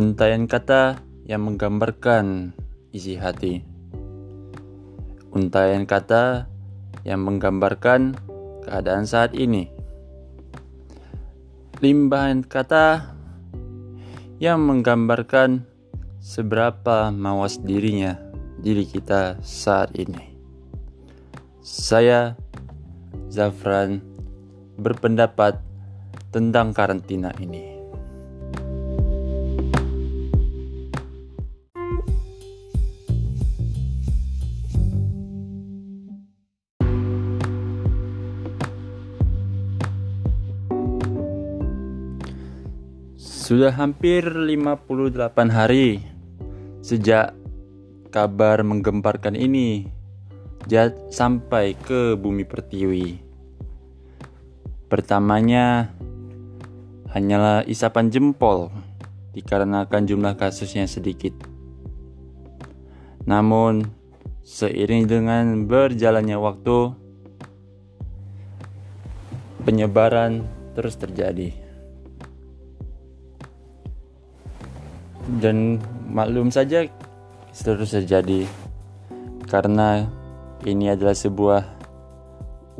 Untaian kata yang menggambarkan isi hati. Untaian kata yang menggambarkan keadaan saat ini. Limpahan kata yang menggambarkan seberapa mawas dirinya diri kita saat ini. Saya Zafran berpendapat tentang karantina ini. Sudah hampir 58 hari sejak kabar menggemparkan ini sampai ke bumi pertiwi. Pertamanya hanyalah isapan jempol dikarenakan jumlah kasusnya sedikit. Namun seiring dengan berjalannya waktu penyebaran terus terjadi. Dan maklum saja terus terjadi karena ini adalah sebuah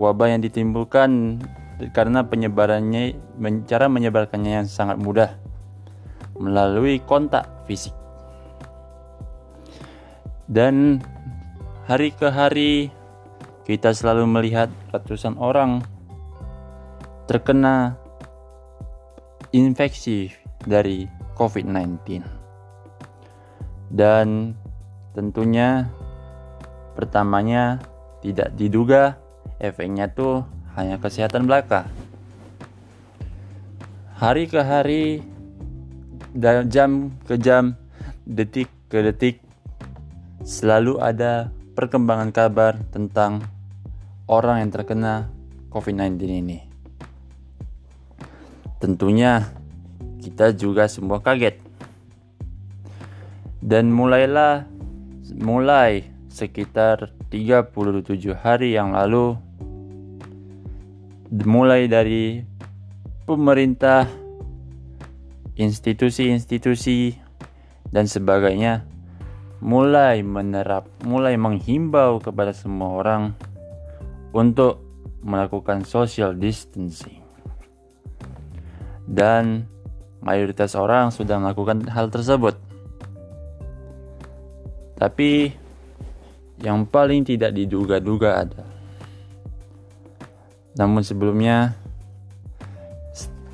wabah yang ditimbulkan karena penyebarannya cara menyebarkannya yang sangat mudah. Melalui kontak fisik. Dan hari ke hari kita selalu melihat ratusan orang terkena infeksi dari COVID-19 dan tentunya pertamanya tidak diduga efeknya tuh hanya kesehatan belaka. Hari ke hari, jam ke jam, detik ke detik, selalu ada perkembangan kabar tentang orang yang terkena COVID-19 ini. Tentunya kita juga semua kaget dan mulailah mulai sekitar 37 hari yang lalu mulai dari pemerintah institusi-institusi dan sebagainya mulai menerap mulai menghimbau kepada semua orang untuk melakukan social distancing. Dan mayoritas orang sudah melakukan hal tersebut tapi yang paling tidak diduga-duga ada. Namun sebelumnya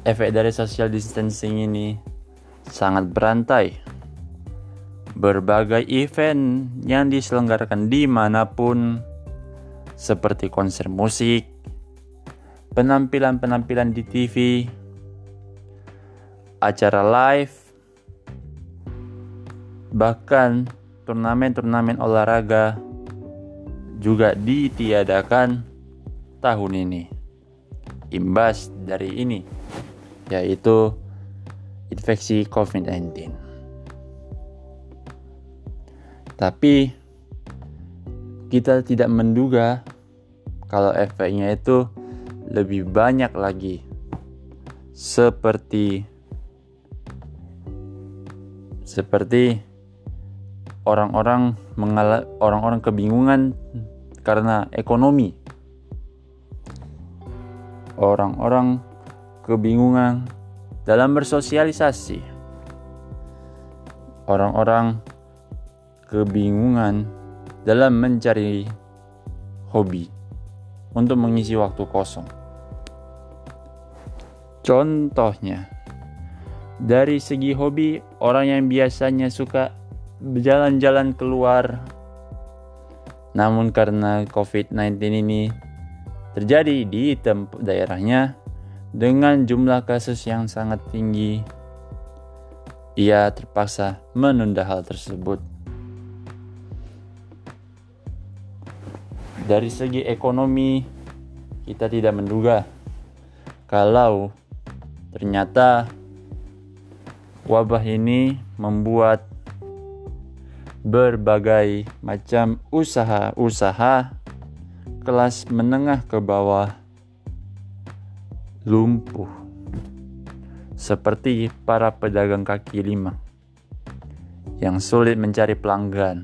efek dari social distancing ini sangat berantai. Berbagai event yang diselenggarakan di mana pun seperti konser musik, penampilan-penampilan di TV, acara live, bahkan turnamen-turnamen olahraga juga ditiadakan tahun ini. Imbas dari ini yaitu infeksi COVID-19. Tapi kita tidak menduga kalau efeknya itu lebih banyak lagi seperti seperti orang-orang mengalami orang-orang kebingungan karena ekonomi. Orang-orang kebingungan dalam bersosialisasi. Orang-orang kebingungan dalam mencari hobi untuk mengisi waktu kosong. Contohnya, dari segi hobi, orang yang biasanya suka berjalan-jalan keluar. Namun karena COVID-19 ini terjadi di daerahnya dengan jumlah kasus yang sangat tinggi, ia terpaksa menunda hal tersebut. Dari segi ekonomi, kita tidak menduga kalau ternyata wabah ini membuat berbagai macam usaha-usaha kelas menengah ke bawah lumpuh seperti para pedagang kaki lima yang sulit mencari pelanggan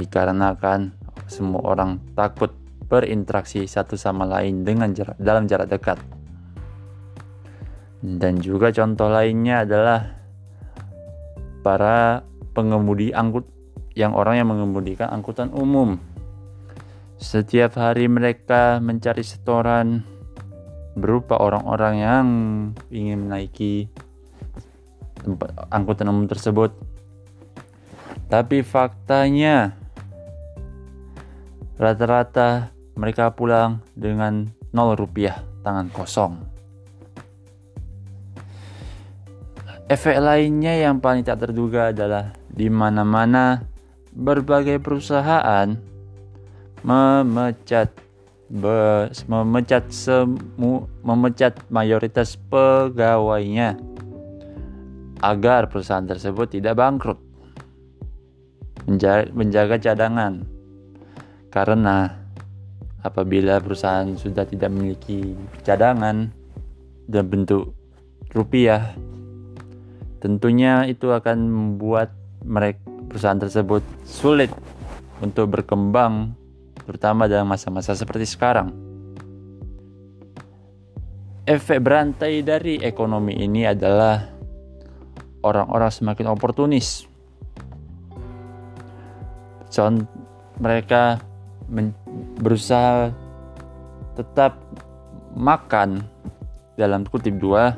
dikarenakan semua orang takut berinteraksi satu sama lain dengan jarak, dalam jarak dekat. Dan juga contoh lainnya adalah para pengemudi angkut yang orang yang mengemudikan angkutan umum. Setiap hari mereka mencari setoran berupa orang-orang yang ingin menaiki tempat angkutan umum tersebut. Tapi faktanya rata-rata mereka pulang dengan 0 rupiah tangan kosong. Efek lainnya yang paling tak terduga adalah di mana-mana berbagai perusahaan memecat be, memecat semu, memecat mayoritas pegawainya agar perusahaan tersebut tidak bangkrut. Menjaga, menjaga cadangan karena apabila perusahaan sudah tidak memiliki cadangan dan bentuk rupiah, tentunya itu akan membuat mereka perusahaan tersebut sulit untuk berkembang terutama dalam masa-masa seperti sekarang. Efek berantai dari ekonomi ini adalah orang-orang semakin oportunis. Contoh mereka berusaha tetap makan dalam kutip dua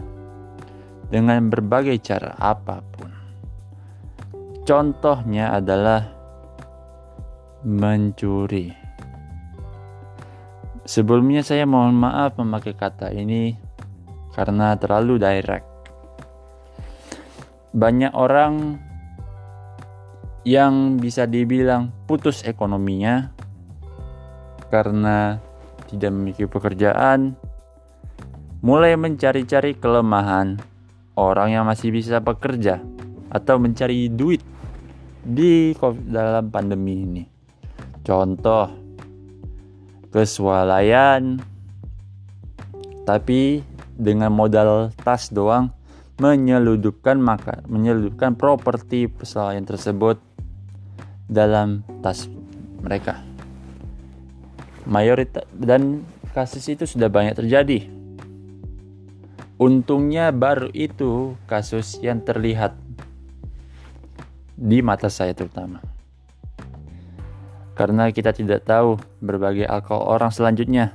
dengan berbagai cara apa pun. Contohnya adalah mencuri. Sebelumnya saya mohon maaf memakai kata ini karena terlalu direct. Banyak orang yang bisa dibilang putus ekonominya karena tidak memiliki pekerjaan, mulai mencari-cari kelemahan orang yang masih bisa bekerja atau mencari duit di dalam pandemi ini. Contoh, kesualayan, tapi dengan modal tas doang menyeludupkan maka menyeludupkan properti pesawat tersebut dalam tas mereka mayoritas dan kasus itu sudah banyak terjadi. Untungnya baru itu kasus yang terlihat di mata saya terutama. Karena kita tidak tahu berbagai alkohol orang selanjutnya.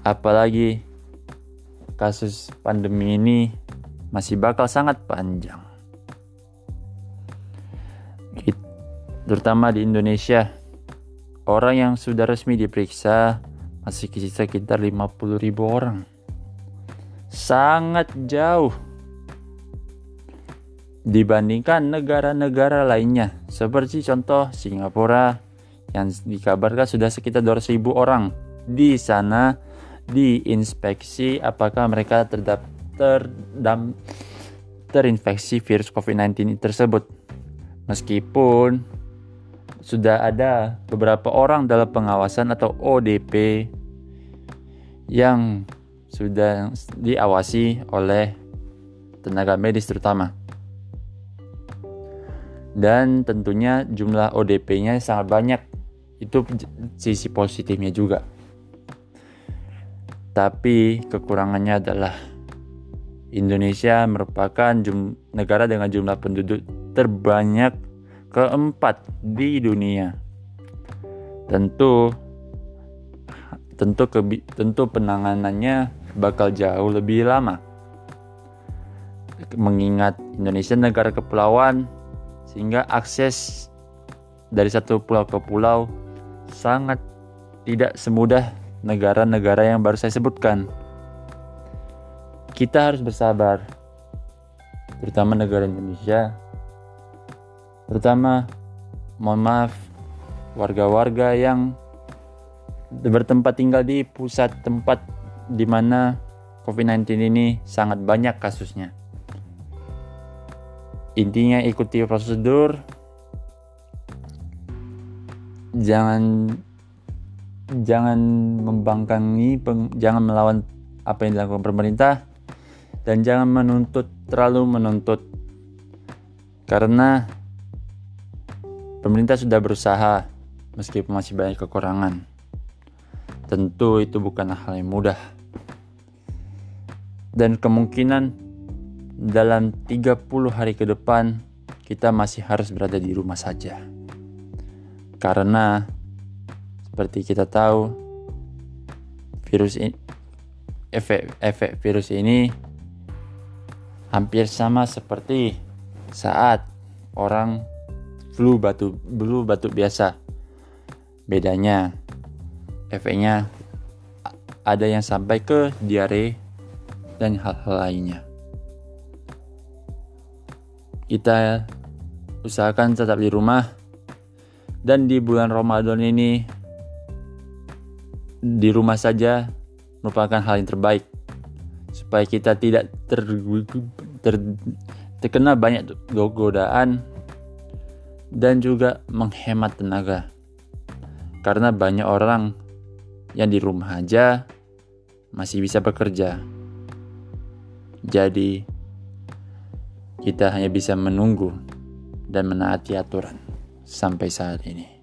Apalagi kasus pandemi ini masih bakal sangat panjang. Terutama di Indonesia Orang yang sudah resmi diperiksa masih sekitar 50 ribu orang. Sangat jauh dibandingkan negara-negara lainnya seperti contoh Singapura yang dikabarkan sudah sekitar 200 ribu orang di sana diinspeksi apakah mereka terdapat terdam, terinfeksi virus COVID-19 tersebut. Meskipun sudah ada beberapa orang dalam pengawasan atau ODP yang sudah diawasi oleh tenaga medis terutama. Dan tentunya jumlah ODP-nya sangat banyak. Itu sisi positifnya juga. Tapi kekurangannya adalah Indonesia merupakan negara dengan jumlah penduduk terbanyak keempat di dunia. Tentu tentu tentu penanganannya bakal jauh lebih lama. Mengingat Indonesia negara kepulauan sehingga akses dari satu pulau ke pulau sangat tidak semudah negara-negara yang baru saya sebutkan. Kita harus bersabar, terutama negara Indonesia terutama mohon maaf warga-warga yang bertempat tinggal di pusat tempat di mana COVID-19 ini sangat banyak kasusnya. Intinya ikuti prosedur, jangan jangan membangkangi, jangan melawan apa yang dilakukan pemerintah, dan jangan menuntut terlalu menuntut Karena pemerintah sudah berusaha meskipun masih banyak kekurangan. Tentu itu bukan hal yang mudah. Dan kemungkinan dalam 30 hari ke depan kita masih harus berada di rumah saja. Karena seperti kita tahu virus ini efek efek virus ini hampir sama seperti saat orang flu batuk flu batuk biasa. Bedanya efeknya ada yang sampai ke diare dan hal-hal lainnya. Kita usahakan tetap di rumah dan di bulan Ramadan ini di rumah saja merupakan hal yang terbaik supaya kita tidak ter, ter, terkena banyak godaan dan juga menghemat tenaga. Karena banyak orang yang di rumah aja masih bisa bekerja. Jadi kita hanya bisa menunggu dan menaati aturan sampai saat ini.